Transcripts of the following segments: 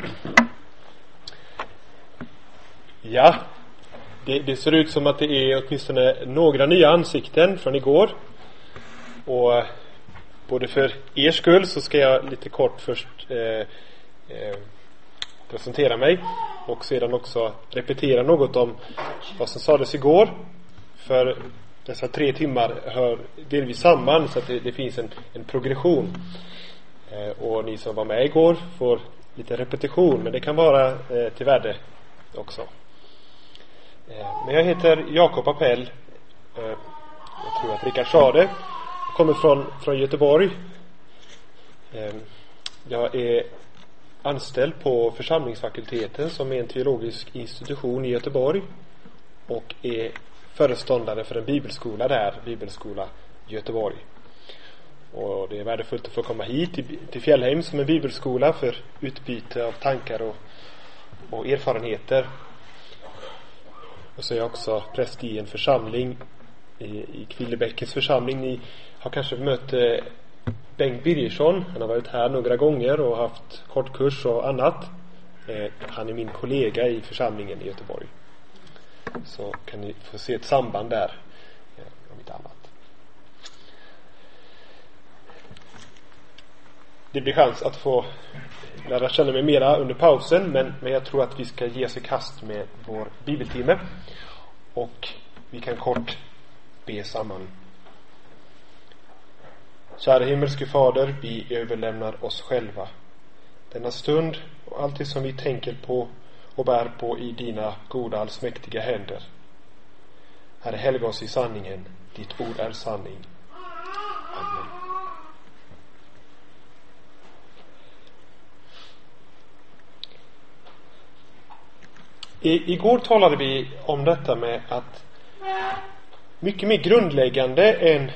Ja, det, det, ser ut som att det är åtminstone några nya ansikten från igår. Och eh, både för er skull så ska jag lite kort först eh, eh, presentera mig och sedan också repetera något om vad som sades igår. För dessa tre timmar hör delvis samman så att det, det finns en, en progression. Eh, och ni som var med igår får lite repetition men det kan vara eh, till värde också. Eh, men jag heter Jakob Appell. Eh, jag tror att Rickard sa det. Jag kommer från, från Göteborg. Eh, jag är anställd på församlingsfakulteten som är en teologisk institution i Göteborg och är föreståndare för en bibelskola där, Bibelskola Göteborg. Och det är värdefullt att få komma hit till, Fjällheim som en bibelskola för utbyte av tankar och, och erfarenheter och så är jag också präst i en församling i, i Kvillebäckens församling. Ni har kanske mött eh, Bengt Birgersson. Han har varit här några gånger och haft kortkurs och annat. Eh, han är min kollega i församlingen i Göteborg. Så kan ni få se ett samband där. Eh, om inte annat. Det blir chans att få lära känna mig mera under pausen men, men jag tror att vi ska ge oss i kast med vår bibeltimme. Och vi kan kort be samman. Kära himmelske Fader, vi överlämnar oss själva. Denna stund och allt det som vi tänker på och bär på i dina goda allsmäktiga händer. Herre, helga oss i sanningen. Ditt ord är sanning. I, igår talade vi om detta med att mycket mer grundläggande än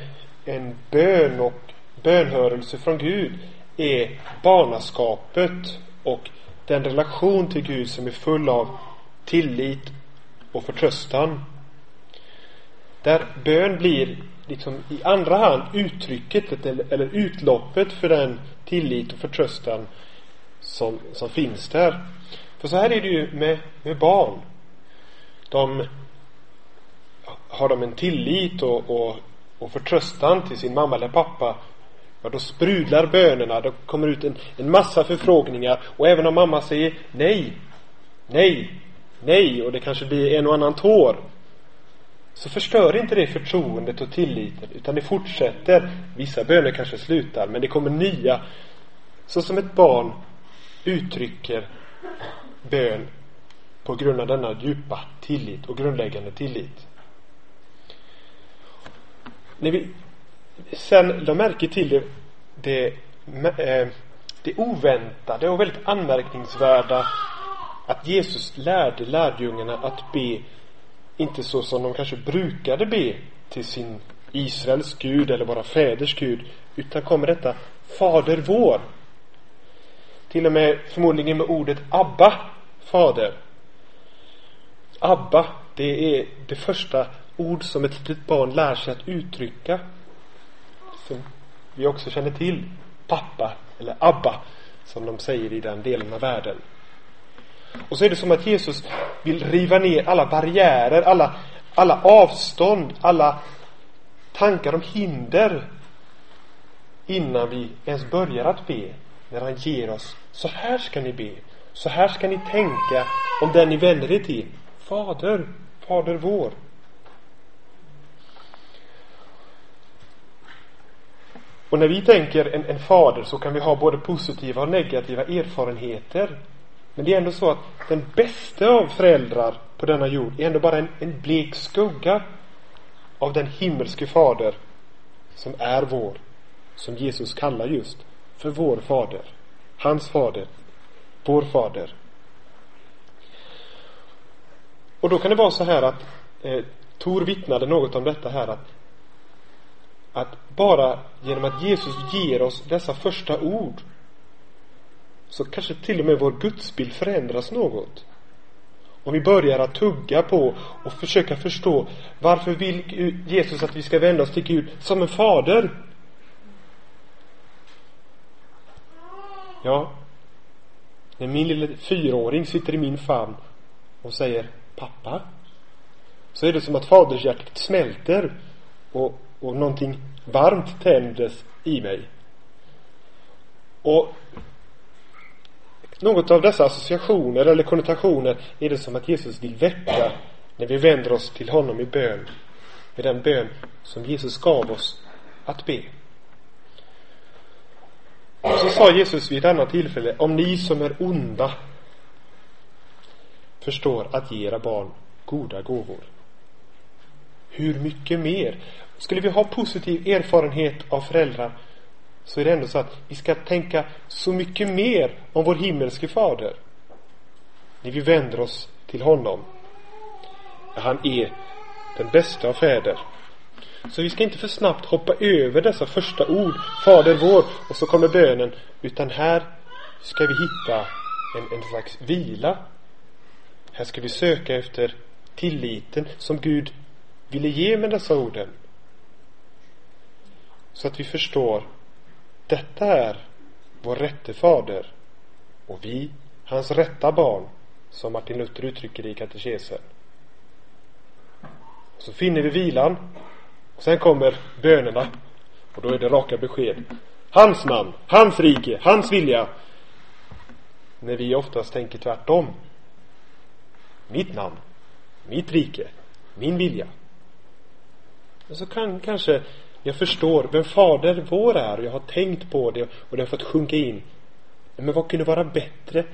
en bön och bönhörelse från Gud är barnaskapet och den relation till Gud som är full av tillit och förtröstan. Där bön blir liksom i andra hand uttrycket eller, eller utloppet för den tillit och förtröstan som, som finns där. För så här är det ju med, med barn. De har de en tillit och, och, och förtröstan till sin mamma eller pappa Ja, då sprudlar bönerna. Det kommer ut en, en massa förfrågningar. Och även om mamma säger nej, nej, nej och det kanske blir en och annan tår. Så förstör inte det förtroendet och tilliten. Utan det fortsätter. Vissa böner kanske slutar, men det kommer nya. Så som ett barn uttrycker bön på grund av denna djupa tillit och grundläggande tillit. När vi sen la märke till det, det, eh, det oväntade och väldigt anmärkningsvärda att Jesus lärde lärjungarna att be inte så som de kanske brukade be till sin Israels Gud eller våra fäders Gud utan kommer detta Fader vår till och med förmodligen med ordet Abba Fader. Abba, det är det första ord som ett litet barn lär sig att uttrycka. Som vi också känner till. Pappa, eller Abba, som de säger i den delen av världen. Och så är det som att Jesus vill riva ner alla barriärer, alla, alla avstånd, alla tankar om hinder innan vi ens börjar att be. När han ger oss, så här ska ni be. Så här ska ni tänka om den ni vänder er till. Fader, Fader vår. Och när vi tänker en, en fader så kan vi ha både positiva och negativa erfarenheter. Men det är ändå så att den bästa av föräldrar på denna jord är ändå bara en, en blek skugga av den himmelske fader som är vår. Som Jesus kallar just för vår fader. Hans fader vår fader. Och då kan det vara så här att eh, Tor vittnade något om detta här att att bara genom att Jesus ger oss dessa första ord så kanske till och med vår gudsbild förändras något. Om vi börjar att tugga på och försöka förstå varför vill Jesus att vi ska vända oss till Gud som en fader? Ja, När min lille fyraåring sitter i min famn och säger pappa så är det som att fadershjärtat smälter och, och någonting varmt tändes i mig. Och något av dessa associationer eller konnotationer är det som att Jesus vill väcka när vi vänder oss till honom i bön med den bön som Jesus gav oss att be. Och så sa Jesus vid ett annat tillfälle, om ni som är onda förstår att ge era barn goda gåvor. Hur mycket mer? Skulle vi ha positiv erfarenhet av föräldrar så är det ändå så att vi ska tänka så mycket mer om vår himmelske fader när vi vänder oss till honom. Han är den bästa av fäder. Så vi ska inte för snabbt hoppa över dessa första ord, Fader vår, och så kommer bönen, utan här ska vi hitta en, en slags vila. Här ska vi söka efter tilliten som Gud ville ge med dessa orden. Så att vi förstår, detta är vår rätte fader och vi, hans rätta barn, som Martin Luther uttrycker det i katekesen. Så finner vi vilan sen kommer bönerna och då är det raka besked. Hans namn, hans rike, hans vilja. När vi oftast tänker tvärtom. Mitt namn, mitt rike, min vilja. Och så kan kanske jag förstår vem Fader vår är och jag har tänkt på det och det har fått sjunka in. Men vad kunde vara bättre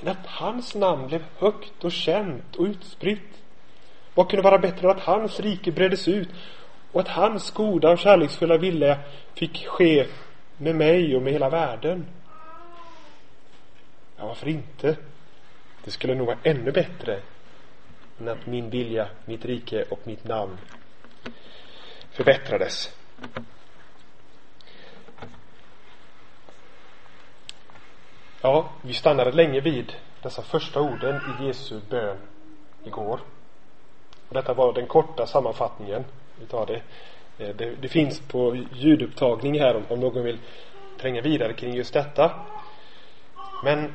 än att hans namn blev högt och känt och utspritt? Vad kunde vara bättre än att hans rike breddes ut och att hans goda och kärleksfulla vilja fick ske med mig och med hela världen? Ja, varför inte? Det skulle nog vara ännu bättre än att min vilja, mitt rike och mitt namn förbättrades. Ja, vi stannade länge vid dessa första orden i Jesu bön igår. Och detta var den korta sammanfattningen utav det. Eh, det, det finns på ljudupptagning här om, om någon vill tränga vidare kring just detta. Men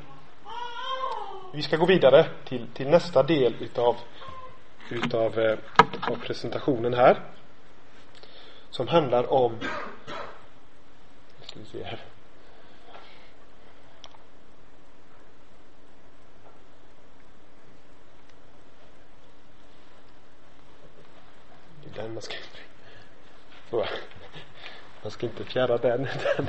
vi ska gå vidare till, till nästa del utav, utav, eh, utav presentationen här. Som handlar om ska vi se här. Den man ska. Man ska inte fjärra den. den.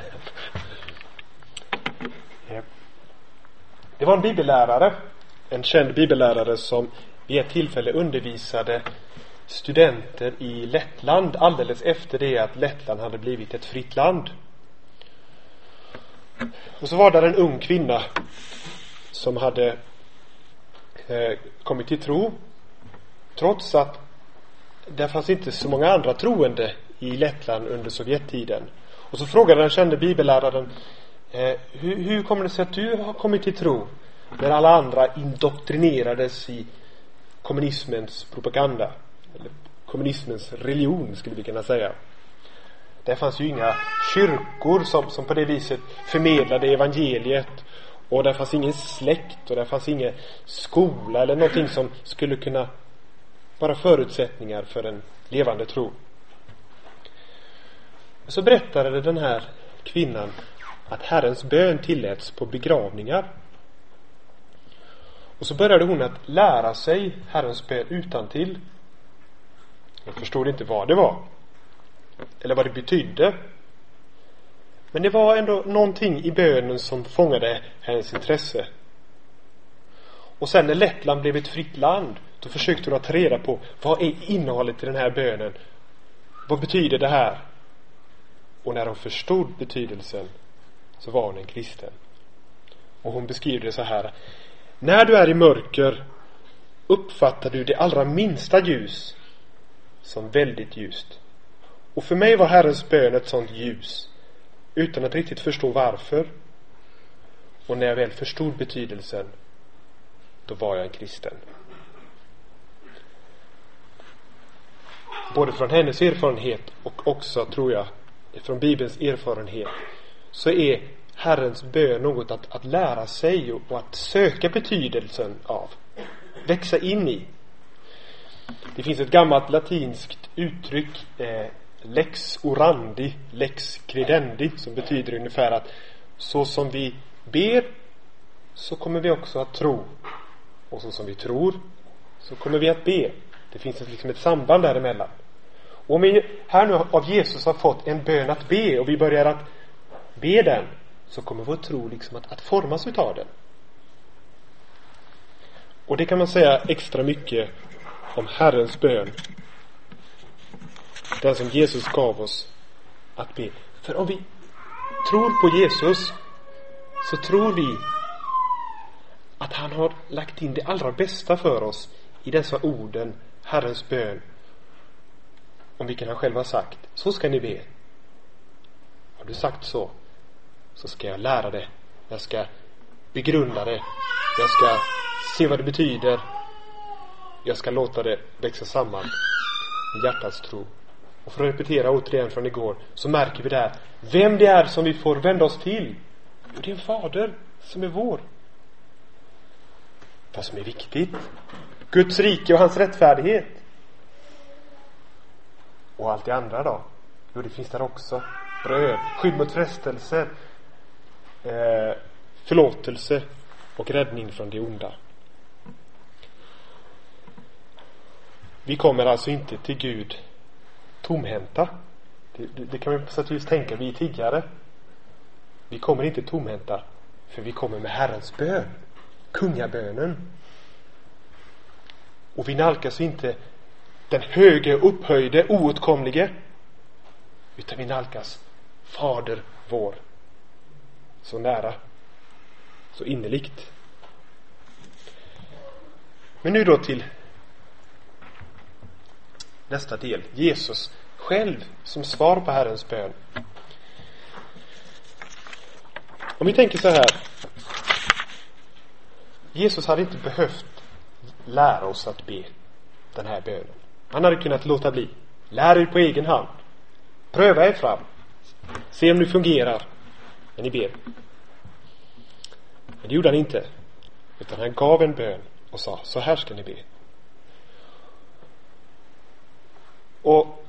Det var en bibellärare, en känd bibellärare som vid ett tillfälle undervisade studenter i Lettland alldeles efter det att Lettland hade blivit ett fritt land. Och så var där en ung kvinna som hade eh, kommit till tro trots att det fanns inte så många andra troende i Lettland under Sovjettiden. Och så frågade den kände bibelläraren eh, hur, hur kommer det sig att du har kommit till tro när alla andra indoktrinerades i kommunismens propaganda? Eller kommunismens religion skulle vi kunna säga. Det fanns ju inga kyrkor som, som på det viset förmedlade evangeliet och det fanns ingen släkt och det fanns ingen skola eller någonting som skulle kunna vara förutsättningar för en levande tro. Så berättade den här kvinnan att Herrens bön tilläts på begravningar. Och så började hon att lära sig Herrens bön utan till. Jag förstod inte vad det var. Eller vad det betydde. Men det var ändå någonting i bönen som fångade hennes intresse. Och sen när Lettland blev ett fritt land då försökte hon ta reda på vad är innehållet i den här bönen? Vad betyder det här? Och när hon förstod betydelsen så var hon en kristen. Och hon beskriver det så här. När du är i mörker uppfattar du det allra minsta ljus som väldigt ljust. Och för mig var Herrens bön ett sådant ljus utan att riktigt förstå varför. Och när jag väl förstod betydelsen då var jag en kristen. Både från hennes erfarenhet och också, tror jag, från Bibelns erfarenhet så är Herrens bön något att, att lära sig och, och att söka betydelsen av. Växa in i. Det finns ett gammalt latinskt uttryck eh, lex orandi, lex credendi som betyder ungefär att så som vi ber så kommer vi också att tro. Och så som vi tror så kommer vi att be. Det finns liksom ett samband däremellan. Och om vi här nu av Jesus har fått en bön att be och vi börjar att be den så kommer vår tro liksom att, att formas utav den. Och det kan man säga extra mycket om Herrens bön. Den som Jesus gav oss att be. För om vi tror på Jesus så tror vi att han har lagt in det allra bästa för oss i dessa orden, Herrens bön, om vilken han själv har sagt, så ska ni be. Har du sagt så, så ska jag lära det. Jag ska begrunda det. Jag ska se vad det betyder. Jag ska låta det växa samman med hjärtats tro. Och för att repetera återigen från igår så märker vi där vem det är som vi får vända oss till. Jo, det är en fader som är vår. Vad som är viktigt. Guds rike och hans rättfärdighet. Och allt det andra då? Jo, det finns där också. Bröd, skydd mot frestelser, eh, förlåtelse och räddning från det onda. Vi kommer alltså inte till Gud tomhänta. Det, det, det kan man på sätt och vis tänka, vi är tiggare. Vi kommer inte tomhänta, för vi kommer med Herrens bön, kungabönen. Och vi nalkas inte den höge, upphöjde, oåtkomlige, utan vi nalkas Fader vår. Så nära, så innerligt. Men nu då till nästa del. Jesus själv som svar på Herrens bön. Om vi tänker så här. Jesus hade inte behövt lära oss att be den här bönen. Han hade kunnat låta bli. Lär er på egen hand. Pröva er fram. Se om det fungerar när ni ber. Men det gjorde han inte. Utan han gav en bön och sa, så här ska ni be. Och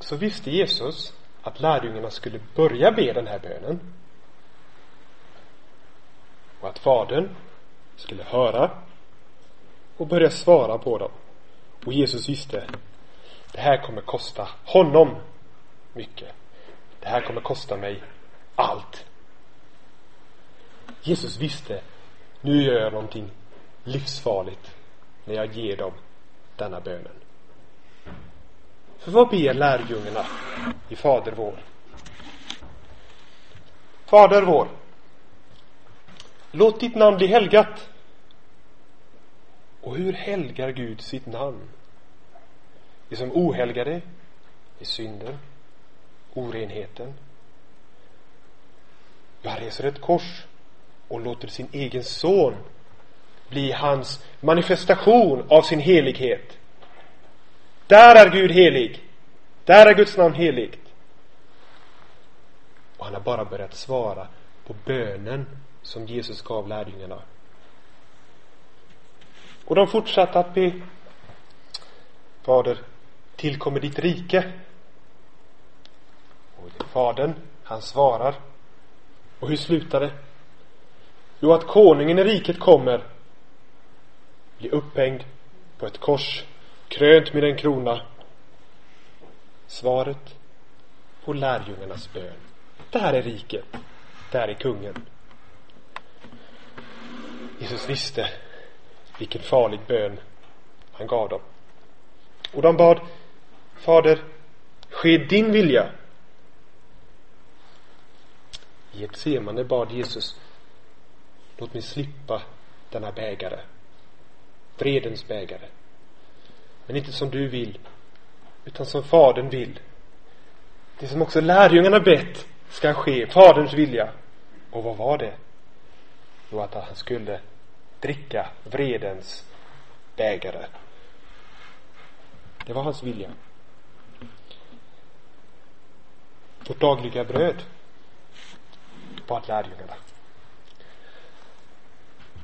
så visste Jesus att lärjungarna skulle börja be den här bönen. Och att Fadern skulle höra och börja svara på dem. Och Jesus visste, det här kommer kosta honom mycket. Det här kommer kosta mig allt. Jesus visste, nu gör jag någonting livsfarligt när jag ger dem denna bönen. För vad ber lärjungarna i Fader vår? Fader vår, låt ditt namn bli helgat. Och hur helgar Gud sitt namn? Det som ohelgade är synden, orenheten. Han reser ett kors och låter sin egen son bli hans manifestation av sin helighet. Där är Gud helig. Där är Guds namn heligt. Och han har bara börjat svara på bönen som Jesus gav lärjungarna. Och de fortsatte att be. Fader, tillkommer ditt rike. Och fadern, han svarar. Och hur slutar det? Jo, att konungen i riket kommer, blir upphängd på ett kors krönt med en krona. Svaret på lärjungarnas bön. Det här är riket. Det här är kungen. Jesus visste vilken farlig bön han gav dem. Och de bad Fader, ske din vilja. I Getsemane bad Jesus Låt mig slippa denna bägare. Vredens bägare. Men inte som du vill, utan som Fadern vill. Det som också lärjungarna bett ska ske, Faderns vilja. Och vad var det? Jo, att han skulle dricka vredens bägare. Det var hans vilja. Vårt dagliga bröd. bad lärjungarna.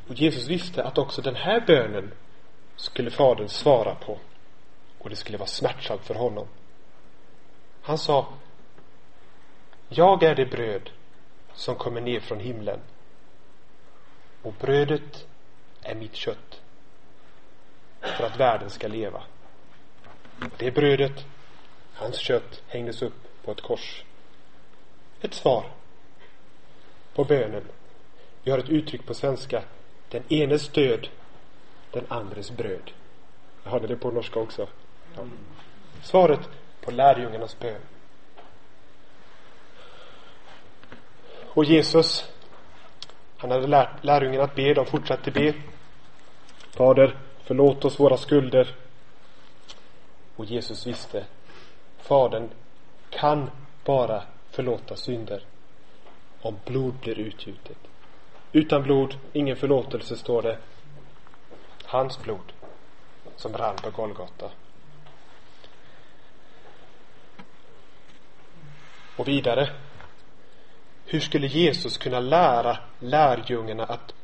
Och Jesus visste att också den här bönen skulle Fadern svara på. Och det skulle vara smärtsamt för honom. Han sa Jag är det bröd som kommer ner från himlen. Och brödet är mitt kött. För att världen ska leva. Det brödet, hans kött, hängdes upp på ett kors. Ett svar på bönen. Vi har ett uttryck på svenska. Den enes död, den andres bröd. Jag hade det på norska också. Ja. Svaret på lärjungarnas bön. Och Jesus, han hade lärt lärjungarna att be, de fortsatte be. Fader, förlåt oss våra skulder. Och Jesus visste, Fadern kan bara förlåta synder om blod blir utgjutet. Utan blod, ingen förlåtelse, står det. Hans blod som rann på Golgata. Och vidare. Hur skulle Jesus kunna lära lärjungarna att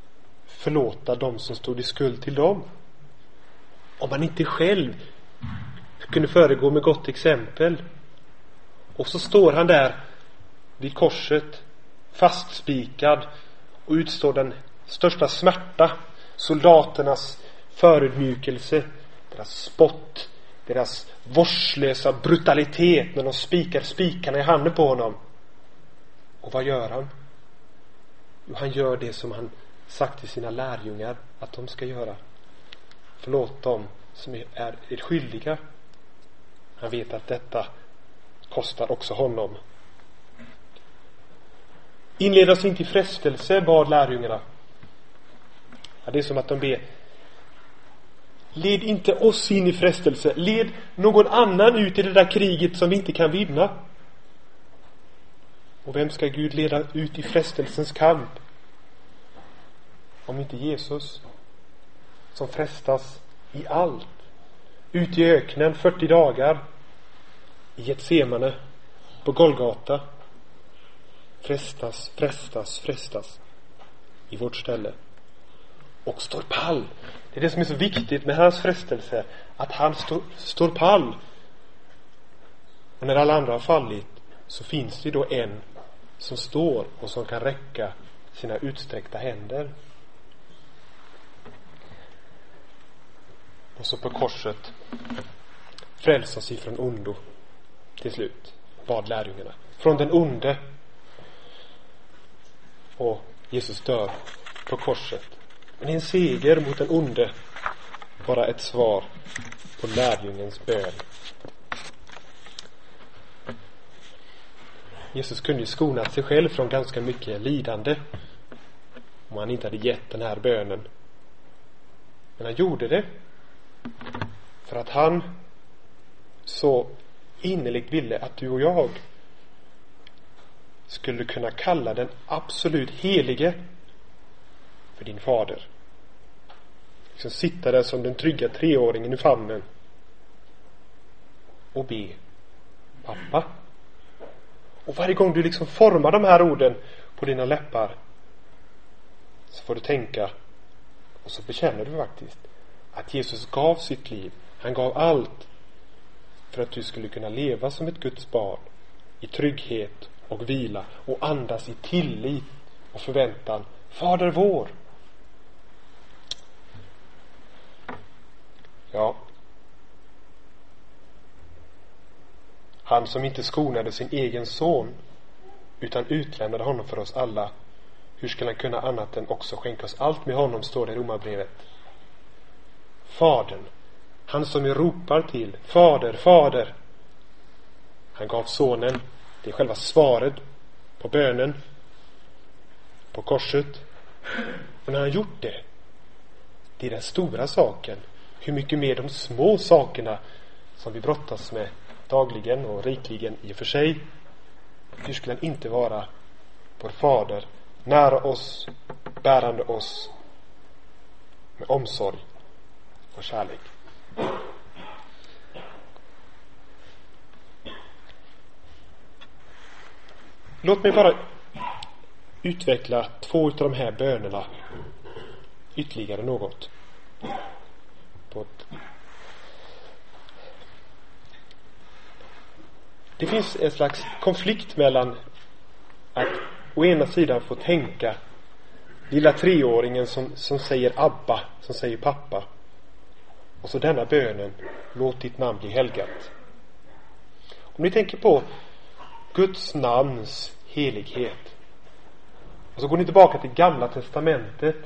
förlåta dem som stod i skuld till dem? Om han inte själv kunde föregå med gott exempel. Och så står han där vid korset fastspikad och utstår den största smärta. Soldaternas förödmjukelse, deras spott, deras vårdslösa brutalitet när de spikar spikarna i handen på honom. Och vad gör han? Jo, han gör det som han sagt till sina lärjungar att de ska göra. Förlåt dem som är er skyldiga. Han vet att detta kostar också honom. Inled oss inte i frestelse, bad lärjungarna. Ja, det är som att de ber Led inte oss in i frestelse. Led någon annan ut i det där kriget som vi inte kan vinna. Och vem ska Gud leda ut i frestelsens kamp? Om inte Jesus, som frestas i allt. Ut i öknen 40 dagar. I Getsemane, på Golgata. Frestas, frestas, frestas. I vårt ställe. Och står pall det är det som är så viktigt med hans frestelse. Att han stå, står pall. Och när alla andra har fallit så finns det då en som står och som kan räcka sina utsträckta händer. Och så på korset frälsa sig från ondo till slut, bad lärjungarna. Från den onde. Och Jesus dör på korset men en seger mot den onde bara ett svar på lärjungens bön. Jesus kunde ju skonat sig själv från ganska mycket lidande om han inte hade gett den här bönen. Men han gjorde det för att han så innerligt ville att du och jag skulle kunna kalla den absolut helige för din fader. Liksom sitta där som den trygga treåringen i famnen och be pappa. Och varje gång du liksom formar de här orden på dina läppar så får du tänka och så bekänner du faktiskt att Jesus gav sitt liv. Han gav allt för att du skulle kunna leva som ett Guds barn i trygghet och vila och andas i tillit och förväntan. Fader vår. Ja. Han som inte skonade sin egen son utan utlämnade honom för oss alla. Hur skulle han kunna annat än också skänka oss allt med honom, står det i Romarbrevet. Fadern, han som vi ropar till, Fader, Fader. Han gav sonen, det är själva svaret på bönen på korset. Och när han gjort det, det är den stora saken hur mycket mer de små sakerna som vi brottas med dagligen och rikligen i och för sig. Hur skulle han inte vara vår fader, nära oss, bärande oss med omsorg och kärlek. Låt mig bara utveckla två utav de här bönerna ytterligare något. Det finns en slags konflikt mellan att å ena sidan få tänka lilla treåringen som, som säger Abba, som säger pappa. Och så denna bönen, låt ditt namn bli helgat. Om ni tänker på Guds namns helighet. Och så går ni tillbaka till gamla testamentet.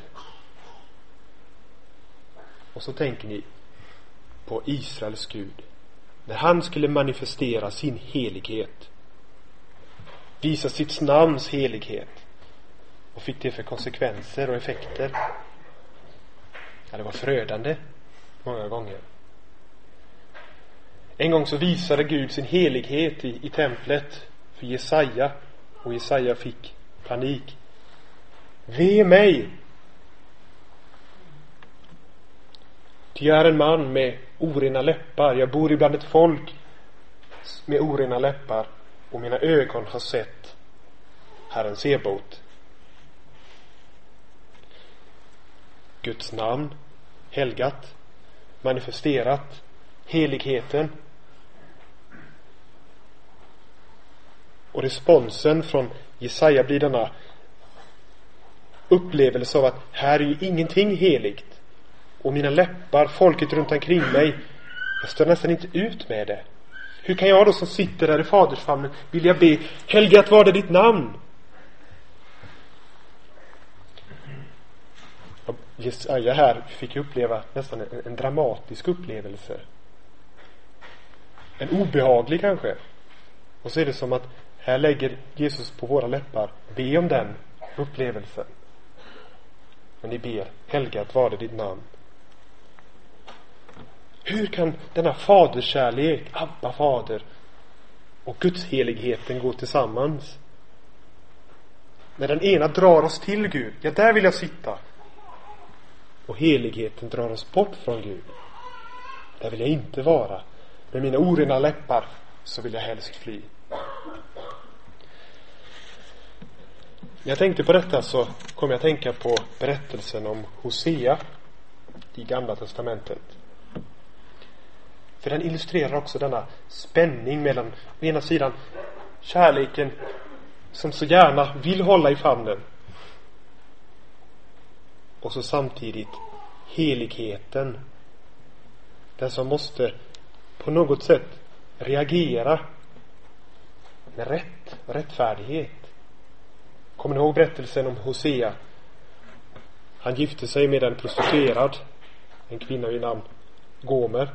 Och så tänker ni på Israels Gud. När han skulle manifestera sin helighet. Visa sitt namns helighet. Vad fick det för konsekvenser och effekter? Ja, det var förödande många gånger. En gång så visade Gud sin helighet i, i templet för Jesaja och Jesaja fick panik. Ve mig! Ty jag är en man med orena läppar. Jag bor ibland ett folk med orena läppar och mina ögon har sett Herren Sebot. Guds namn helgat, manifesterat, heligheten. Och responsen från Jesaja blir denna upplevelse av att här är ju ingenting heligt. Och mina läppar, folket runt omkring mig, jag står nästan inte ut med det. Hur kan jag då som sitter där i fadersfamnen vilja be Helgat var det ditt namn? Jesaja här fick uppleva nästan en, en dramatisk upplevelse. En obehaglig kanske. Och så är det som att här lägger Jesus på våra läppar, be om den upplevelsen. Men ni ber, helgat var det ditt namn. Hur kan denna faderskärlek, Abba fader och Guds heligheten gå tillsammans? När den ena drar oss till Gud, ja där vill jag sitta. Och heligheten drar oss bort från Gud. Där vill jag inte vara. Med mina orena läppar så vill jag helst fly. När jag tänkte på detta så kom jag att tänka på berättelsen om Hosea i Gamla Testamentet. För den illustrerar också denna spänning mellan å ena sidan kärleken som så gärna vill hålla i famnen och så samtidigt heligheten. Den som måste på något sätt reagera med rätt, rättfärdighet. Kommer ni ihåg berättelsen om Hosea? Han gifte sig med en prostituerad, en kvinna vid namn Gomer.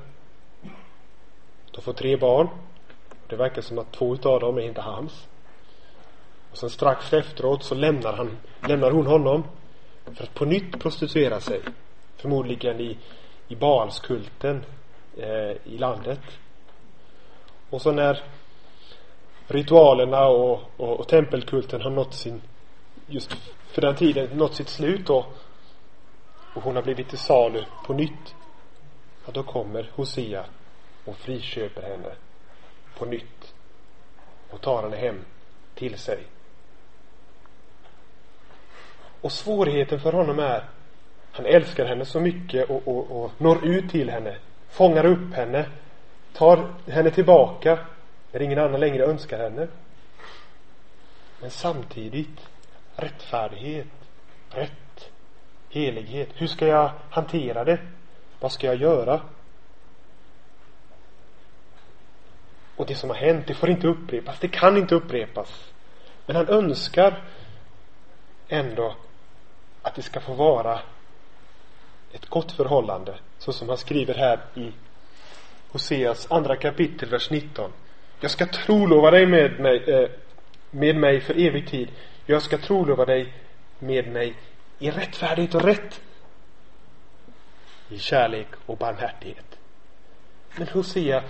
De får tre barn. Det verkar som att två utav dem är inte hans. Och sen strax efteråt så lämnar han, lämnar hon honom för att på nytt prostituera sig. Förmodligen i, i Baalskulten eh, i landet. Och så när ritualerna och, och, och tempelkulten har nått sin just för den tiden nått sitt slut då och hon har blivit till salu på nytt ja, då kommer Hosea och friköper henne på nytt och tar henne hem till sig och svårigheten för honom är han älskar henne så mycket och, och, och når ut till henne fångar upp henne tar henne tillbaka när ingen annan längre önskar henne men samtidigt rättfärdighet, rätt, helighet. Hur ska jag hantera det? Vad ska jag göra? Och det som har hänt, det får inte upprepas. Det kan inte upprepas. Men han önskar ändå att det ska få vara ett gott förhållande. Så som han skriver här i Hoseas andra kapitel, vers 19. Jag ska trolova dig med mig, eh, med mig för evig tid. Jag ska trolova dig med mig i rättfärdighet och rätt. I kärlek och barmhärtighet. Men Hosea,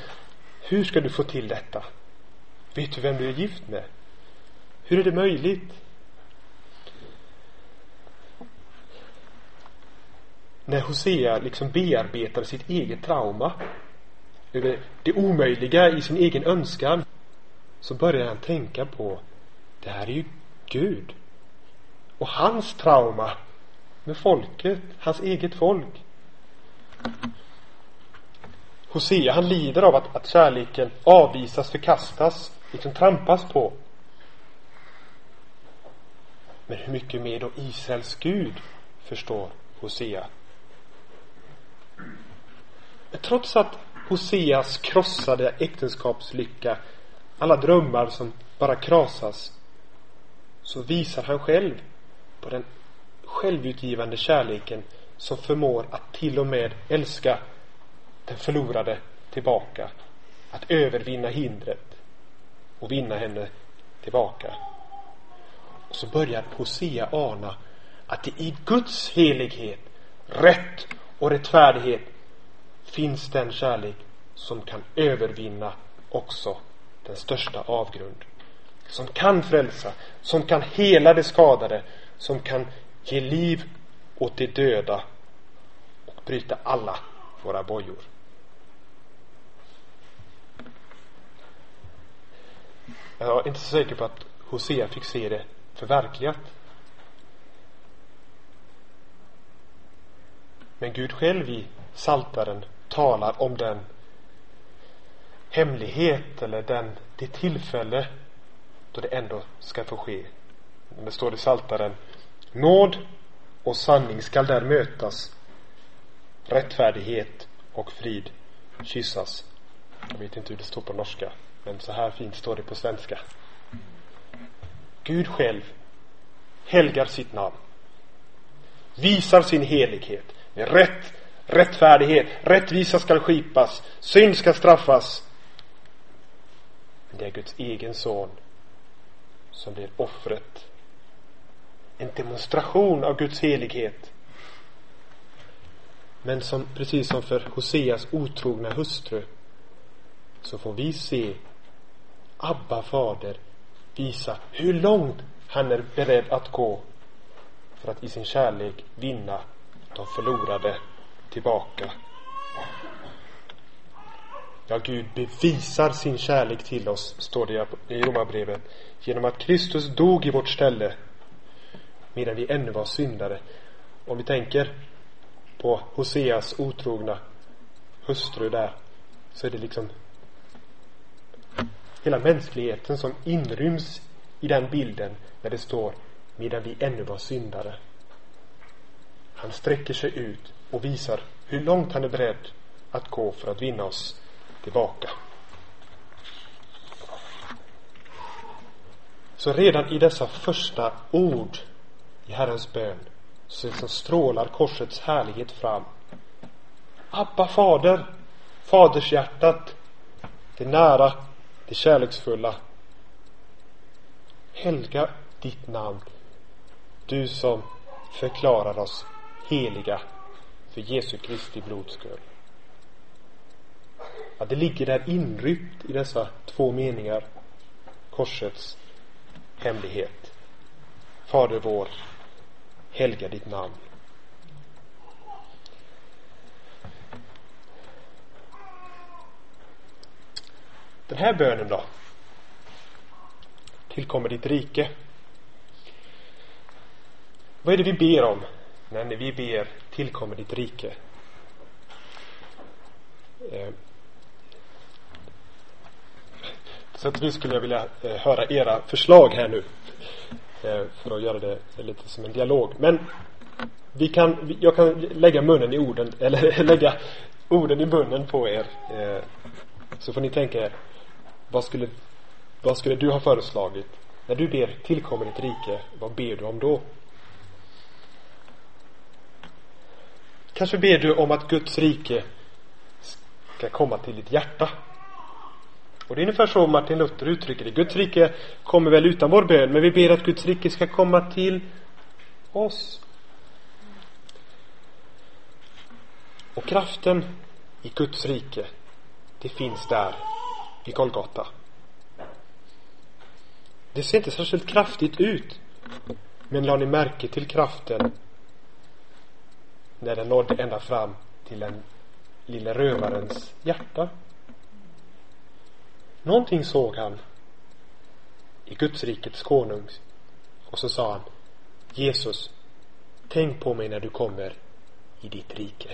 hur ska du få till detta? Vet du vem du är gift med? Hur är det möjligt? När Hosea liksom bearbetar sitt eget trauma över det omöjliga i sin egen önskan så börjar han tänka på det här är ju Gud. och hans trauma med folket, hans eget folk. Hosea han lider av att, att kärleken avvisas, förkastas, liksom trampas på. Men hur mycket mer då Israels Gud förstår Hosea. Trots att Hoseas krossade äktenskapslycka, alla drömmar som bara krasas, så visar han själv på den självutgivande kärleken som förmår att till och med älska den förlorade tillbaka. Att övervinna hindret och vinna henne tillbaka. Och så börjar Hosea ana att det i Guds helighet, rätt och rättfärdighet finns den kärlek som kan övervinna också den största avgrund. Som kan frälsa, som kan hela det skadade, som kan ge liv åt de döda och bryta alla våra bojor. Jag är inte så säker på att Hosea fick se det förverkligat. Men Gud själv i Saltaren talar om den hemlighet eller den, det tillfälle då det ändå ska få ske. Det står i Saltaren Nåd och sanning skall där mötas. Rättfärdighet och frid kyssas. Jag vet inte hur det står på norska, men så här fint står det på svenska. Gud själv helgar sitt namn. Visar sin helighet med rätt, rättfärdighet. Rättvisa skall skipas. Synd ska straffas. Men det är Guds egen son som blir offret en demonstration av Guds helighet. Men som, precis som för Hoseas otrogna hustru så får vi se Abba fader visa hur långt han är beredd att gå för att i sin kärlek vinna de förlorade tillbaka. Ja, Gud bevisar sin kärlek till oss, står det i Romarbrevet, genom att Kristus dog i vårt ställe medan vi ännu var syndare. Om vi tänker på Hoseas otrogna hustru där så är det liksom hela mänskligheten som inryms i den bilden när det står medan vi ännu var syndare. Han sträcker sig ut och visar hur långt han är beredd att gå för att vinna oss tillbaka. Så redan i dessa första ord i Herrens bön så liksom strålar korsets härlighet fram. Abba fader, fadershjärtat, det nära, det kärleksfulla. Helga ditt namn, du som förklarar oss heliga för Jesu Kristi blods skull. Ja, det ligger där inryckt i dessa två meningar, korsets hemlighet. Fader vår, helga ditt namn. Den här bönen då? Tillkommer ditt rike. Vad är det vi ber om Nej, vi ber tillkommer ditt rike? Eh, så att vi skulle vilja eh, höra era förslag här nu. Eh, för att göra det lite som en dialog. Men vi kan, jag kan lägga munnen i orden, eller lägga orden i munnen på er. Så får ni tänka er, vad skulle, vad skulle du ha föreslagit? När du ber tillkommer ditt rike, vad ber du om då? Kanske ber du om att Guds rike ska komma till ditt hjärta. Och det är ungefär så Martin Luther uttrycker det. Guds rike kommer väl utan vår bön, men vi ber att Guds rike ska komma till oss. Och kraften i Guds rike, det finns där i Golgata. Det ser inte särskilt kraftigt ut. Men la ni märke till kraften när den nådde ända fram till den lille rövarens hjärta? Någonting såg han i Gudsrikets konung och så sa han Jesus, tänk på mig när du kommer i ditt rike.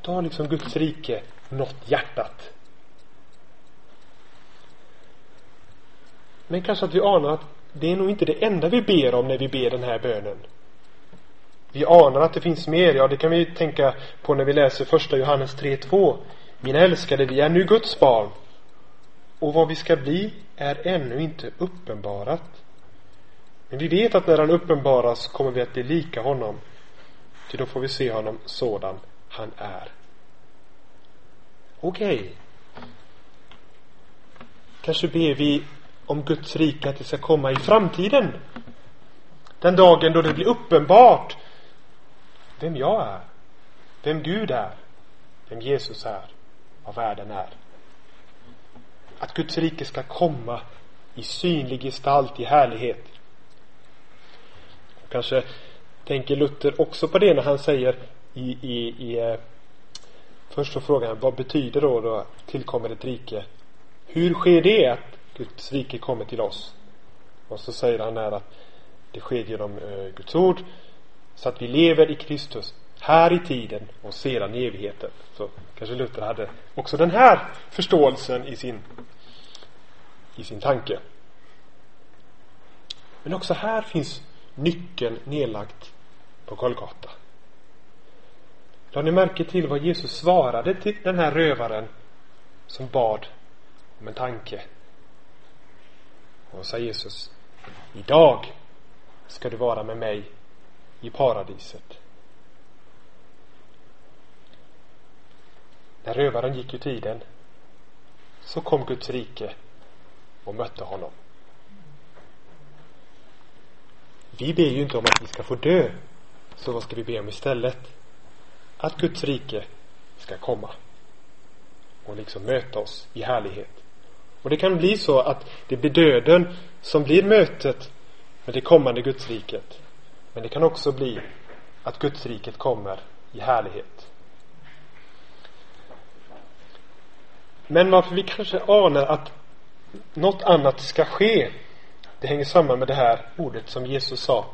Då har liksom Guds rike nått hjärtat. Men kanske att vi anar att det är nog inte det enda vi ber om när vi ber den här bönen. Vi anar att det finns mer, ja det kan vi tänka på när vi läser första Johannes 3.2. Mina älskade, vi är nu Guds barn och vad vi ska bli är ännu inte uppenbarat. Men vi vet att när han uppenbaras kommer vi att bli lika honom. Ty då får vi se honom sådan han är. Okej. Okay. Kanske ber vi om Guds rike att det ska komma i framtiden. Den dagen då det blir uppenbart vem jag är, vem Gud är, vem Jesus är, vad världen är. Att Guds rike ska komma i synlig gestalt, i härlighet. Kanske tänker Luther också på det när han säger i, i, i eh, Först så frågar han vad betyder då, då tillkommer ett rike? Hur sker det att Guds rike kommer till oss? Och så säger han här att det sker genom eh, Guds ord så att vi lever i Kristus här i tiden och sedan i evigheten. Så kanske Luther hade också den här förståelsen i sin, i sin tanke. Men också här finns nyckeln nedlagt på Golgata. La ni märke till vad Jesus svarade till den här rövaren som bad om en tanke? Och sa Jesus, idag ska du vara med mig i paradiset. När rövaren gick ur tiden så kom Guds rike och mötte honom. Vi ber ju inte om att vi ska få dö. Så vad ska vi be om istället? Att Guds rike ska komma och liksom möta oss i härlighet. Och det kan bli så att det blir döden som blir mötet med det kommande Gudsriket. Men det kan också bli att Gudsriket kommer i härlighet. Men varför vi kanske anar att något annat ska ske, det hänger samman med det här ordet som Jesus sa.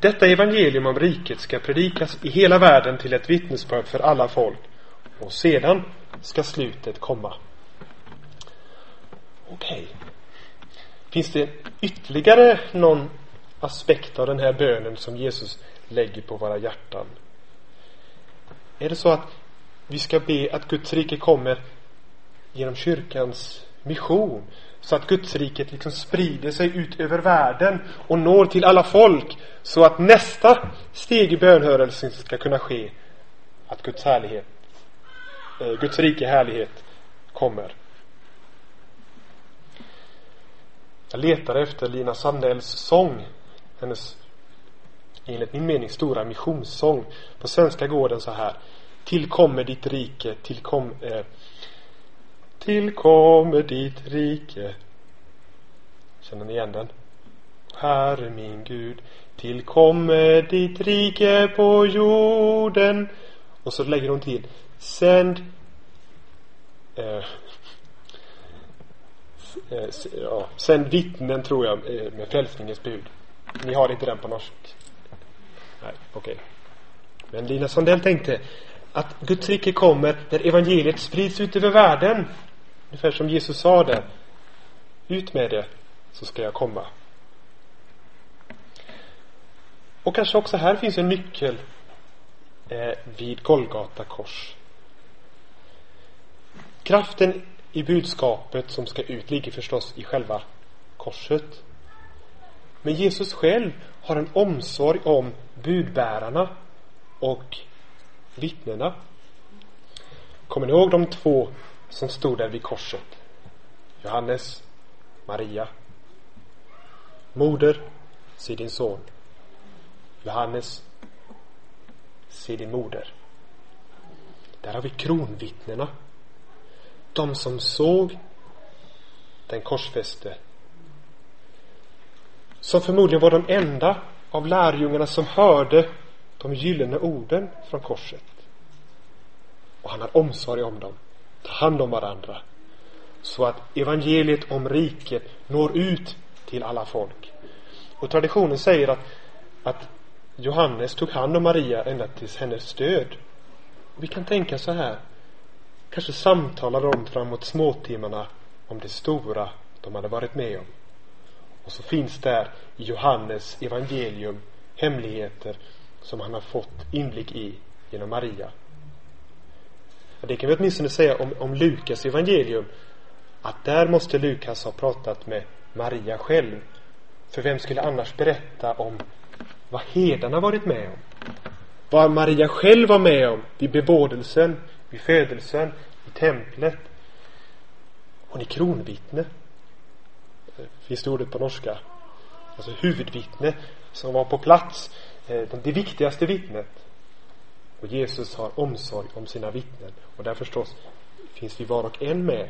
Detta evangelium om riket ska predikas i hela världen till ett vittnesbörd för alla folk och sedan ska slutet komma. Okej. Okay. Finns det ytterligare någon aspekt av den här bönen som Jesus lägger på våra hjärtan? Är det så att vi ska be att Guds rike kommer genom kyrkans mission så att Guds riket liksom sprider sig ut över världen och når till alla folk så att nästa steg i bönhörelsen ska kunna ske att Guds härlighet eh, Guds rike härlighet kommer. Jag letar efter Lina Sandells sång hennes enligt min mening stora missionssång. På svenska går den så här. Tillkommer ditt rike, tillkom, eh, tillkommer ditt rike. Känner ni igen den? Herre min Gud, tillkommer ditt rike på jorden. Och så lägger hon till, sänd eh, eh, ja, sänd vittnen tror jag eh, med frälsningens bud. Ni har inte den på norsk? Nej, okej. Okay. Men Lina Sandell tänkte att Guds rike kommer när evangeliet sprids ut över världen. Ungefär som Jesus sa det. Ut med det, så ska jag komma. Och kanske också här finns en nyckel eh, vid Golgata kors. Kraften i budskapet som ska ut ligger förstås i själva korset. Men Jesus själv har en omsorg om budbärarna och vittnena. Kommer ni ihåg de två som stod där vid korset? Johannes, Maria. Moder, se din son. Johannes, se din moder. Där har vi kronvittnena. De som såg den korsfäste som förmodligen var de enda av lärjungarna som hörde de gyllene orden från korset. Och han har omsorg om dem, tar hand om varandra så att evangeliet om riket når ut till alla folk. Och traditionen säger att, att Johannes tog hand om Maria ända tills hennes död. Och vi kan tänka så här. Kanske samtalade de framåt småtimmarna om det stora de hade varit med om. Och så finns där i Johannes evangelium hemligheter som han har fått inblick i genom Maria. Och det kan vi åtminstone säga om, om Lukas evangelium att där måste Lukas ha pratat med Maria själv. För vem skulle annars berätta om vad herdarna varit med om? Vad Maria själv var med om vid bebådelsen, vid födelsen, i templet. Hon är kronvittne. Finns det ordet på norska? Alltså huvudvittne som var på plats. Eh, det viktigaste vittnet. Och Jesus har omsorg om sina vittnen. Och där förstås finns vi var och en med.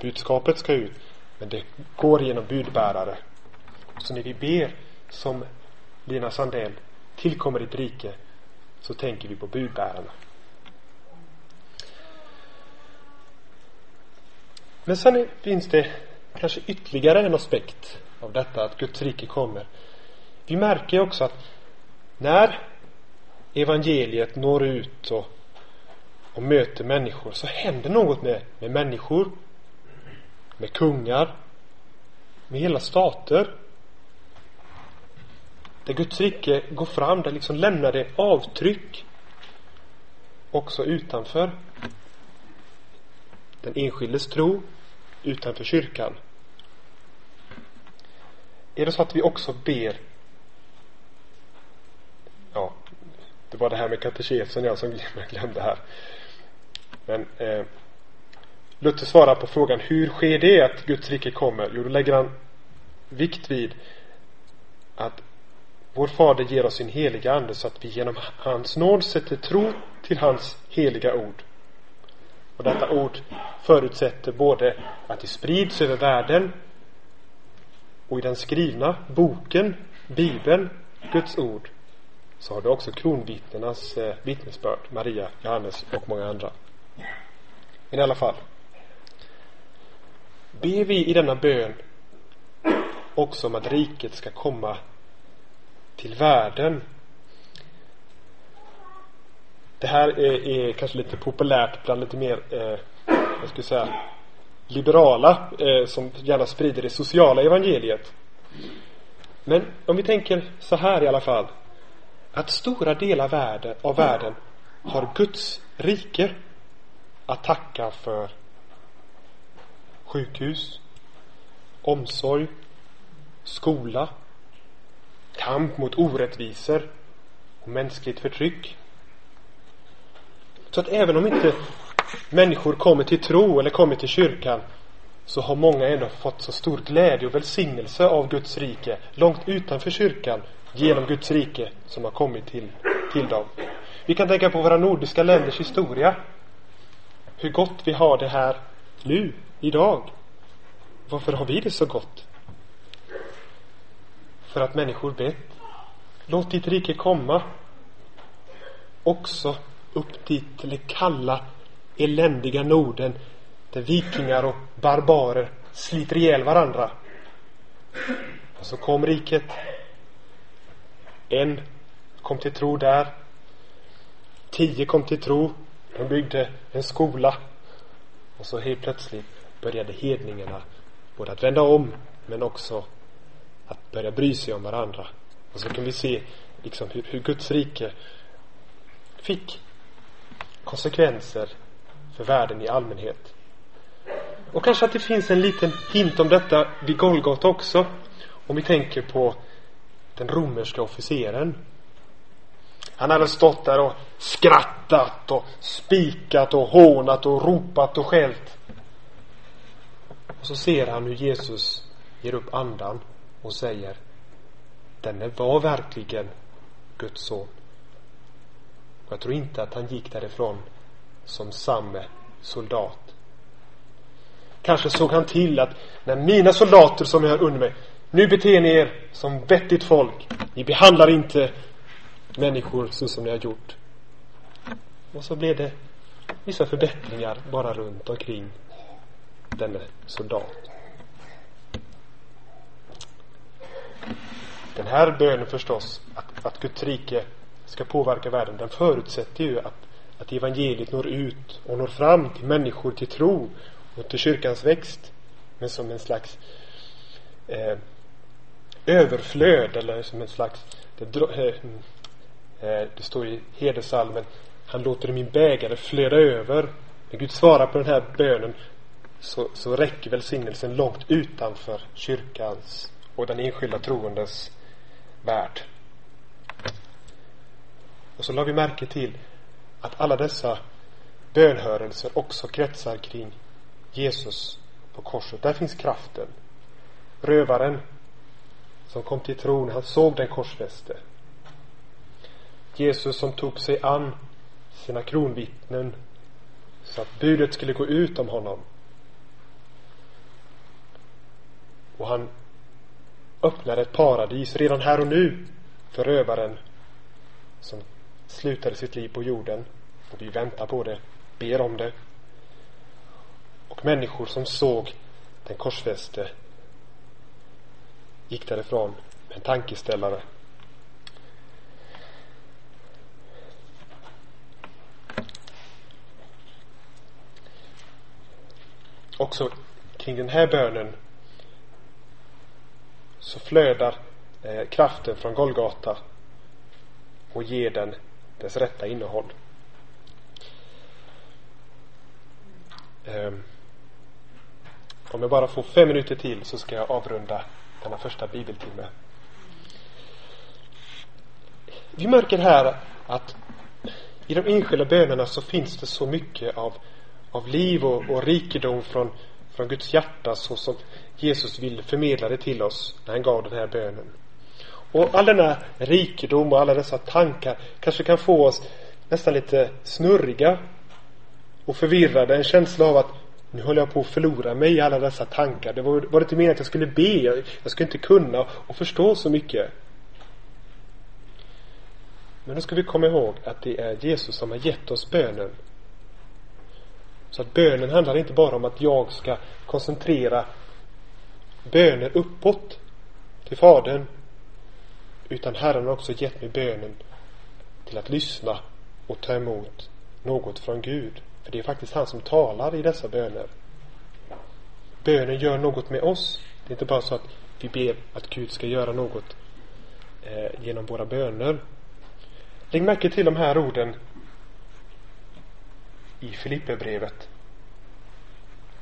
Budskapet ska ut, men det går genom budbärare. Så när vi ber som Lina Sandell, tillkommer ditt rike, så tänker vi på budbärarna. Men sen finns det kanske ytterligare en aspekt av detta att Guds rike kommer. Vi märker också att när evangeliet når ut och, och möter människor så händer något med, med människor, med kungar, med hela stater. Där Guds rike går fram, där liksom lämnar det avtryck också utanför den enskildes tro, utanför kyrkan. Är det så att vi också ber ja, det var det här med katekesen jag som glömde här. Men eh, Luther svarar på frågan hur sker det att Guds rike kommer? Jo, då lägger han vikt vid att vår fader ger oss sin heliga ande så att vi genom hans nåd sätter tro till hans heliga ord. Och detta ord förutsätter både att det sprids över världen och i den skrivna boken, Bibeln, Guds ord så har du också kronvittnenas eh, vittnesbörd, Maria, Johannes och många andra. Men i alla fall. Ber vi i denna bön också om att riket ska komma till världen. Det här är, är kanske lite populärt bland lite mer, eh, jag skulle säga, liberala eh, som gärna sprider det sociala evangeliet. Men om vi tänker så här i alla fall att stora delar världen, av världen har Guds rike att tacka för sjukhus, omsorg, skola, kamp mot orättvisor och mänskligt förtryck. Så att även om inte människor kommer till tro eller kommer till kyrkan så har många ändå fått så stor glädje och välsignelse av Guds rike långt utanför kyrkan genom Guds rike som har kommit till, till dem. Vi kan tänka på våra nordiska länders historia. Hur gott vi har det här nu, idag. Varför har vi det så gott? För att människor bett. Låt ditt rike komma. Också upp dit till det kalla, eländiga Norden där vikingar och barbarer sliter ihjäl varandra. Och så kom riket en kom till tro där. Tio kom till tro. De byggde en skola. Och så helt plötsligt började hedningarna både att vända om men också att börja bry sig om varandra. Och så kan vi se liksom hur, hur Guds rike fick konsekvenser för världen i allmänhet. Och kanske att det finns en liten hint om detta vid Golgata också. Om vi tänker på den romerska officeren. Han hade stått där och skrattat och spikat och hånat och ropat och skällt. Och så ser han hur Jesus ger upp andan och säger Denne var verkligen Guds son. Och jag tror inte att han gick därifrån som samme soldat. Kanske såg han till att när mina soldater som jag har under mig nu beter ni er som vettigt folk. Ni behandlar inte människor så som ni har gjort. Och så blev det vissa förbättringar bara runt omkring denne soldat. Den här bönen förstås, att, att Guds rike ska påverka världen, den förutsätter ju att, att evangeliet når ut och når fram till människor till tro och till kyrkans växt. Men som en slags eh, överflöd eller som en slags det, eh, eh, det står i hedersalmen han låter min bägare flöda över. När Gud svarar på den här bönen så, så räcker välsignelsen långt utanför kyrkans och den enskilda troendes värld. Och så la vi märke till att alla dessa bönhörelser också kretsar kring Jesus på korset. Där finns kraften. Rövaren som kom till tron, han såg den korsfäste. Jesus som tog sig an sina kronvittnen så att budet skulle gå ut om honom. Och han öppnade ett paradis redan här och nu för rövaren som slutade sitt liv på jorden. Och vi väntar på det, ber om det. Och människor som såg den korsfäste gick därifrån med en tankeställare. Också kring den här bönen så flödar eh, kraften från Golgata och ger den dess rätta innehåll. Eh, om jag bara får fem minuter till så ska jag avrunda denna första bibeltimme. Vi märker här att i de enskilda bönerna så finns det så mycket av, av liv och, och rikedom från, från Guds hjärta så som Jesus vill förmedla det till oss när han gav den här bönen. Och all denna rikedom och alla dessa tankar kanske kan få oss nästan lite snurriga och förvirrade. En känsla av att nu håller jag på att förlora mig i alla dessa tankar. Det var, var det inte meningen att jag skulle be. Jag, jag skulle inte kunna och förstå så mycket. Men då ska vi komma ihåg att det är Jesus som har gett oss bönen. Så att bönen handlar inte bara om att jag ska koncentrera böner uppåt till Fadern. Utan Herren har också gett mig bönen till att lyssna och ta emot något från Gud. För det är faktiskt han som talar i dessa böner. Bönen gör något med oss. Det är inte bara så att vi ber att Gud ska göra något eh, genom våra böner. Lägg märke till de här orden i Filipperbrevet.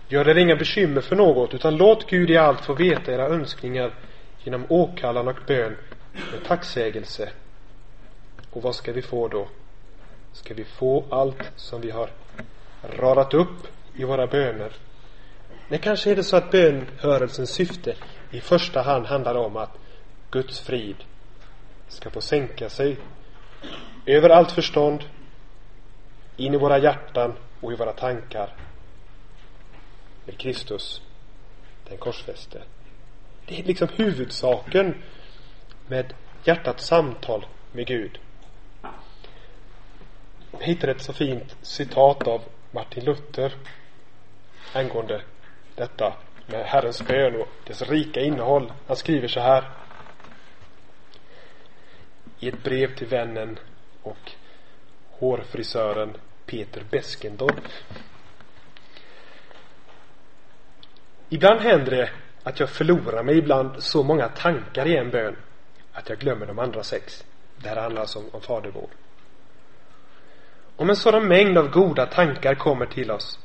Gör er inga bekymmer för något, utan låt Gud i allt få veta era önskningar genom åkallan och bön med tacksägelse. Och vad ska vi få då? Ska vi få allt som vi har radat upp i våra böner? Det kanske är det så att bönhörelsens syfte i första hand handlar om att Guds frid ska få sänka sig över allt förstånd in i våra hjärtan och i våra tankar med Kristus, den korsfäste. Det är liksom huvudsaken med hjärtats samtal med Gud. Jag hittade ett så fint citat av Martin Luther angående detta med Herrens bön och dess rika innehåll. Han skriver så här i ett brev till vännen och hårfrisören Peter Beskendorf. Ibland händer det att jag förlorar mig ibland så många tankar i en bön att jag glömmer de andra sex. Det här handlar alltså om, om fadervård. Om en sådan mängd av goda tankar kommer till oss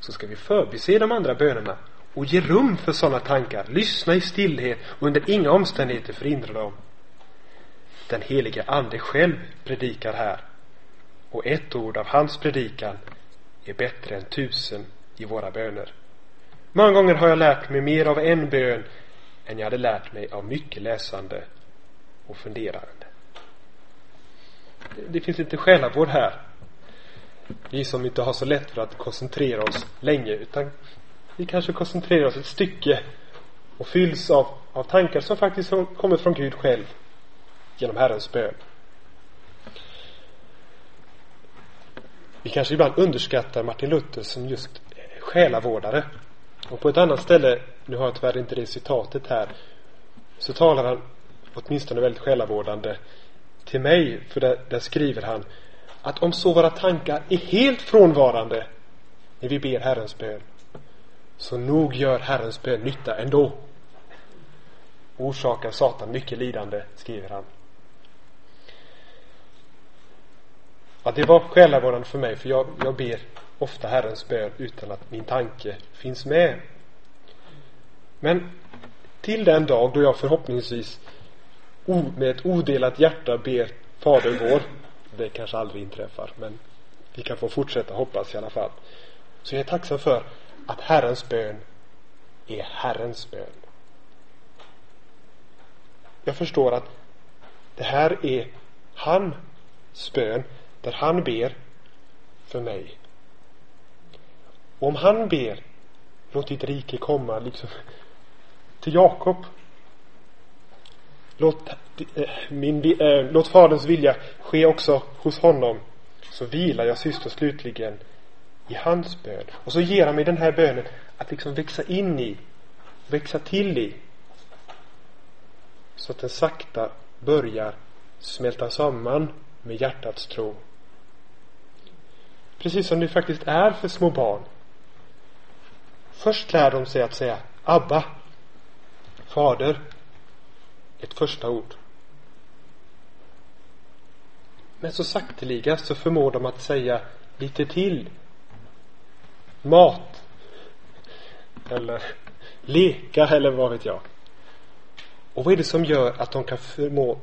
så ska vi förbise de andra bönerna och ge rum för sådana tankar. Lyssna i stillhet och under inga omständigheter förhindra dem. Den helige Ande själv predikar här och ett ord av hans predikan är bättre än tusen i våra böner. Många gånger har jag lärt mig mer av en bön än jag hade lärt mig av mycket läsande och funderande. Det finns lite själavård här. Vi som inte har så lätt för att koncentrera oss länge utan vi kanske koncentrerar oss ett stycke och fylls av, av tankar som faktiskt kommer från Gud själv genom Herrens bön. Vi kanske ibland underskattar Martin Luther som just själavårdare. Och på ett annat ställe, nu har jag tyvärr inte det citatet här, så talar han åtminstone väldigt själavårdande till mig. För där, där skriver han att om så våra tankar är helt frånvarande när vi ber Herrens bön så nog gör Herrens bön nytta ändå. Orsakar Satan mycket lidande, skriver han. Ja, det var själavårdande för mig, för jag, jag ber ofta Herrens bön utan att min tanke finns med. Men till den dag då jag förhoppningsvis med ett odelat hjärta ber Fader vår, det kanske aldrig inträffar, men vi kan få fortsätta hoppas i alla fall. Så jag är tacksam för att Herrens bön är Herrens bön. Jag förstår att det här är hans bön där han ber för mig. Och om han ber låt ditt rike komma liksom till Jakob låt, Eh, min, äh, låt faderns vilja ske också hos honom. Så vilar jag syster slutligen i hans bön. Och så ger han mig den här bönen att liksom växa in i växa till i. Så att den sakta börjar smälta samman med hjärtats tro. Precis som det faktiskt är för små barn. Först lär de sig att säga Abba, Fader, ett första ord. Men så sakteliga så förmår de att säga lite till. Mat. Eller leka eller vad vet jag. Och vad är det som gör att de kan förmå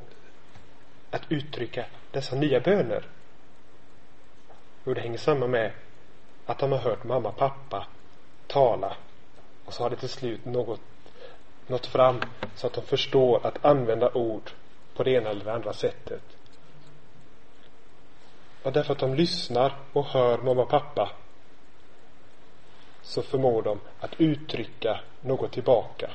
att uttrycka dessa nya böner? Jo, det hänger samman med att de har hört mamma och pappa tala och så har det till slut något nått fram så att de förstår att använda ord på det ena eller det andra sättet. Och därför att de lyssnar och hör mamma och pappa så förmår de att uttrycka något tillbaka.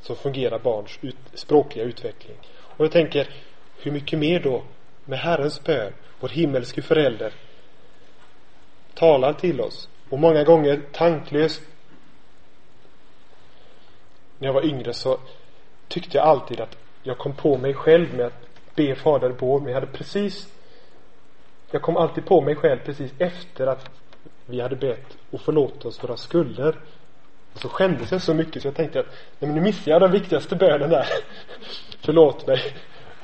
Så fungerar barns ut, språkliga utveckling. Och jag tänker, hur mycket mer då med Herrens bön, vår himmelske förälder, talar till oss och många gånger tanklöst när jag var yngre så tyckte jag alltid att jag kom på mig själv med att be Fader vår men jag hade precis jag kom alltid på mig själv precis efter att vi hade bett och förlåt oss våra skulder och så skämdes jag så mycket så jag tänkte att nej men nu missade jag den viktigaste bönen där förlåt mig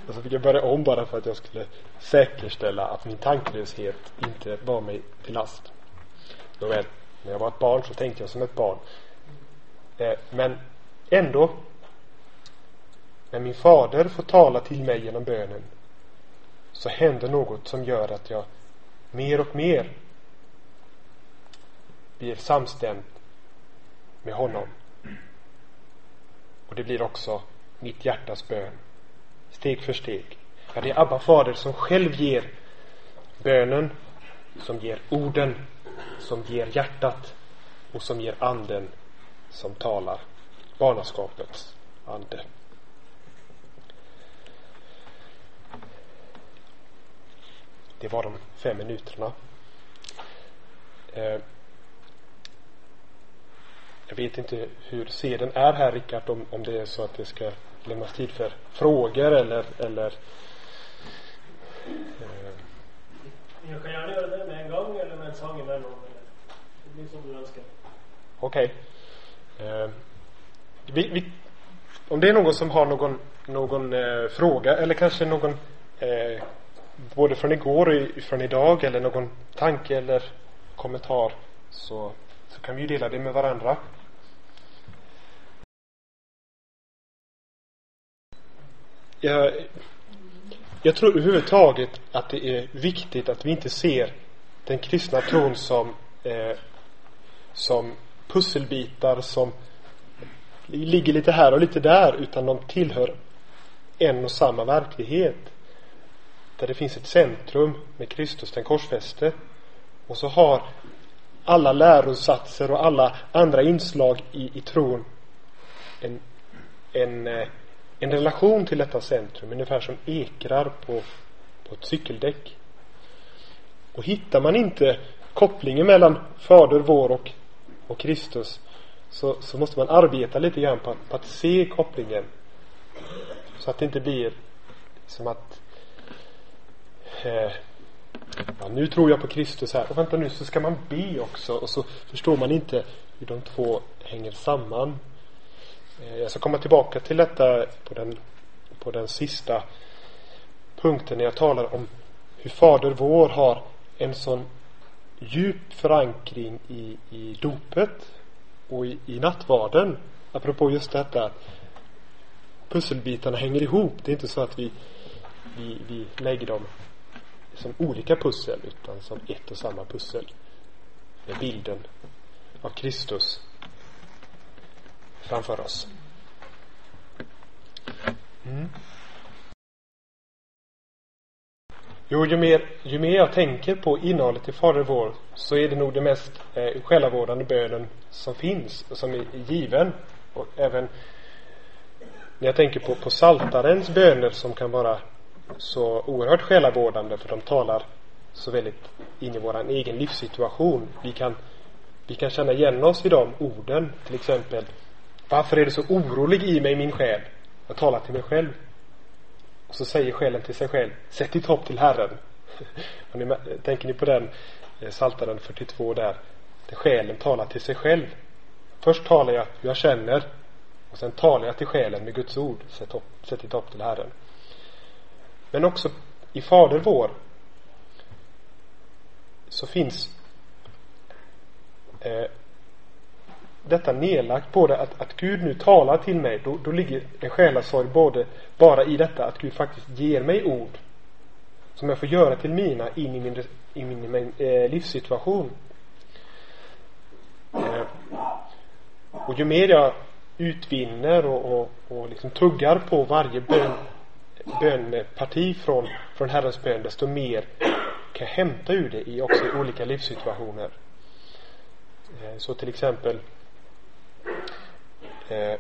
och så fick jag börja om bara för att jag skulle säkerställa att min tanklöshet inte var mig till last. Nåväl, när jag var ett barn så tänkte jag som ett barn. Eh, men ändå, när min fader får tala till mig genom bönen så händer något som gör att jag mer och mer blir samstämd med honom. Och det blir också mitt hjärtas bön steg för steg. Ja, det är Abba fader som själv ger bönen, som ger orden, som ger hjärtat och som ger anden som talar. Barnaskapets ande. Det var de fem minuterna. Eh, jag vet inte hur seden är här Rickard, om, om det är så att det ska lämnas tid för frågor eller, eller eh. Jag kan gärna göra det med en gång eller med en sång emellan. Det blir som du önskar. Okej. Okay. Eh, vi, vi, om det är någon som har någon, någon eh, fråga eller kanske någon eh, både från igår och från idag eller någon tanke eller kommentar så, så kan vi ju dela det med varandra. jag, jag tror överhuvudtaget att det är viktigt att vi inte ser den kristna tron som, eh, som pusselbitar som ligger lite här och lite där utan de tillhör en och samma verklighet. Där det finns ett centrum med Kristus den korsfäste. Och så har alla lärosatser och alla andra inslag i, i tron en, en eh, en relation till detta centrum, ungefär som ekrar på, på ett cykeldäck. Och hittar man inte kopplingen mellan Fader vår och, och Kristus så, så måste man arbeta lite grann på, på att se kopplingen. Så att det inte blir som att eh, ja, nu tror jag på Kristus här. Och vänta nu, så ska man be också. Och så förstår man inte hur de två hänger samman. Eh, jag ska komma tillbaka till detta på den, på den sista punkten när jag talar om hur Fader vår har en sån djup förankring i, i dopet och i, i nattvarden. Apropå just detta att pusselbitarna hänger ihop. Det är inte så att vi, vi, vi lägger dem som olika pussel utan som ett och samma pussel. Med bilden av Kristus framför oss. Mm. Jo, ju mer, ju mer jag tänker på innehållet i Fader vår så är det nog den mest eh, själavårdande bönen som finns och som är given. Och även när jag tänker på, på saltarens böner som kan vara så oerhört själavårdande för de talar så väldigt in i våran egen livssituation. Vi kan, vi kan känna igen oss i de orden. Till exempel Varför är du så orolig i mig min själ? Jag talar till mig själv. Och så säger själen till sig själv Sätt ditt hopp till Herren. ni, tänker ni på den eh, Saltaren 42 där? Där själen talar till sig själv. Först talar jag hur jag känner och sen talar jag till själen med Guds ord. Sätt, hopp, sätt ditt hopp till Herren. Men också i Fader vår så finns eh, detta nedlagt både att, att Gud nu talar till mig, då, då ligger en själasorg både bara i detta att Gud faktiskt ger mig ord som jag får göra till mina in i min, i min, min eh, livssituation. Eh, och ju mer jag utvinner och, och, och liksom tuggar på varje bön, bönparti från, från Herrens bön, desto mer kan jag hämta ur det i också i olika livssituationer. Eh, så till exempel eh,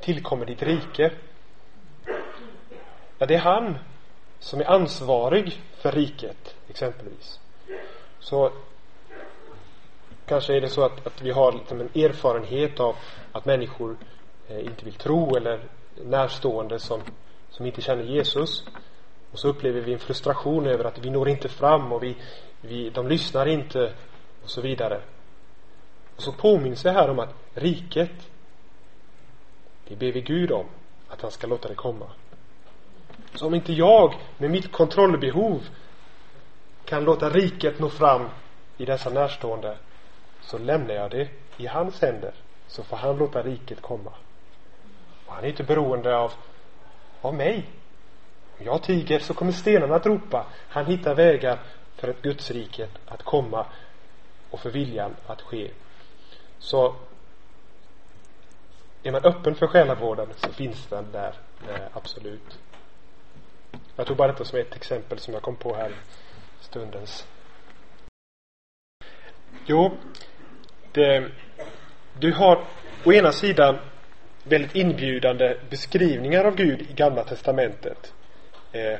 tillkommer ditt rike. Ja, det är han som är ansvarig för riket, exempelvis. Så kanske är det så att, att vi har liksom en erfarenhet av att människor eh, inte vill tro eller närstående som, som inte känner Jesus. Och så upplever vi en frustration över att vi når inte fram och vi, vi, de lyssnar inte och så vidare. Och så påminns det här om att riket, det ber vi Gud om att han ska låta det komma. Så om inte jag med mitt kontrollbehov kan låta riket nå fram i dessa närstående så lämnar jag det i hans händer så får han låta riket komma. Och han är inte beroende av, av mig. Om jag tiger så kommer stenarna att ropa. Han hittar vägar för att Guds riket att komma och för viljan att ske. Så är man öppen för själavården så finns den där, eh, absolut. Jag tog bara detta som ett exempel som jag kom på här stundens. Jo, det, du har å ena sidan väldigt inbjudande beskrivningar av Gud i Gamla Testamentet. Eh,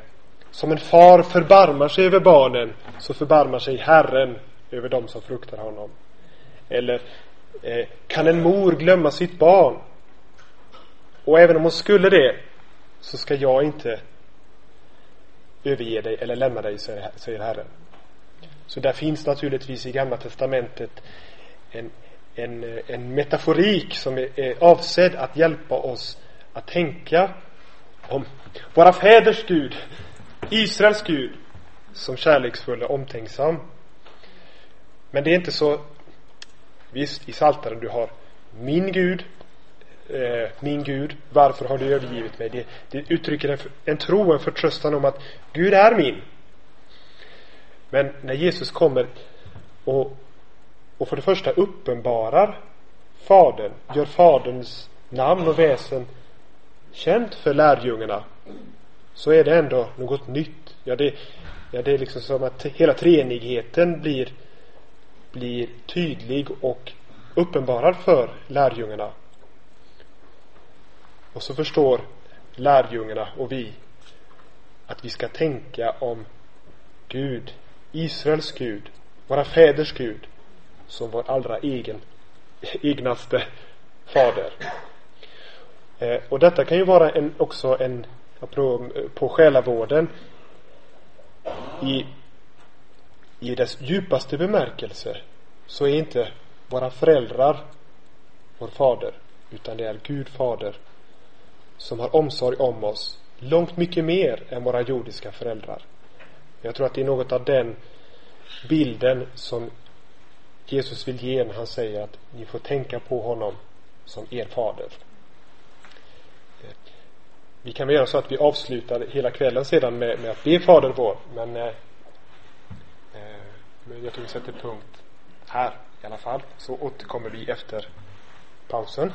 som en far förbarmar sig över barnen så förbarmar sig Herren över dem som fruktar honom. Eller eh, kan en mor glömma sitt barn? Och även om hon skulle det så ska jag inte överge dig eller lämna dig, säger Herren. Så där finns naturligtvis i Gamla Testamentet en, en, en metaforik som är, är avsedd att hjälpa oss att tänka om våra fäders Gud, Israels Gud, som kärleksfull och omtänksam. Men det är inte så Visst, i Saltaren du har min Gud, eh, min Gud, varför har du övergivit mig? Det, det uttrycker en, en tro, en förtröstan om att Gud är min. Men när Jesus kommer och, och för det första uppenbarar Fadern, gör Faderns namn och väsen känt för lärjungarna så är det ändå något nytt. Ja, det, ja, det är liksom som att hela treenigheten blir blir tydlig och uppenbarad för lärjungarna. Och så förstår lärjungarna och vi att vi ska tänka om Gud, Israels Gud, våra fäders Gud, som vår allra egen, egnaste fader. Eh, och detta kan ju vara en, också en, på, på själavården, i, i dess djupaste bemärkelse så är inte våra föräldrar vår fader, utan det är Gud fader som har omsorg om oss långt mycket mer än våra jordiska föräldrar. Jag tror att det är något av den bilden som Jesus vill ge när han säger att ni får tänka på honom som er fader. Vi kan väl göra så att vi avslutar hela kvällen sedan med, med att be Fader vår, men, eh, eh men jag tror vi sätter punkt här i alla fall. Så återkommer vi efter pausen.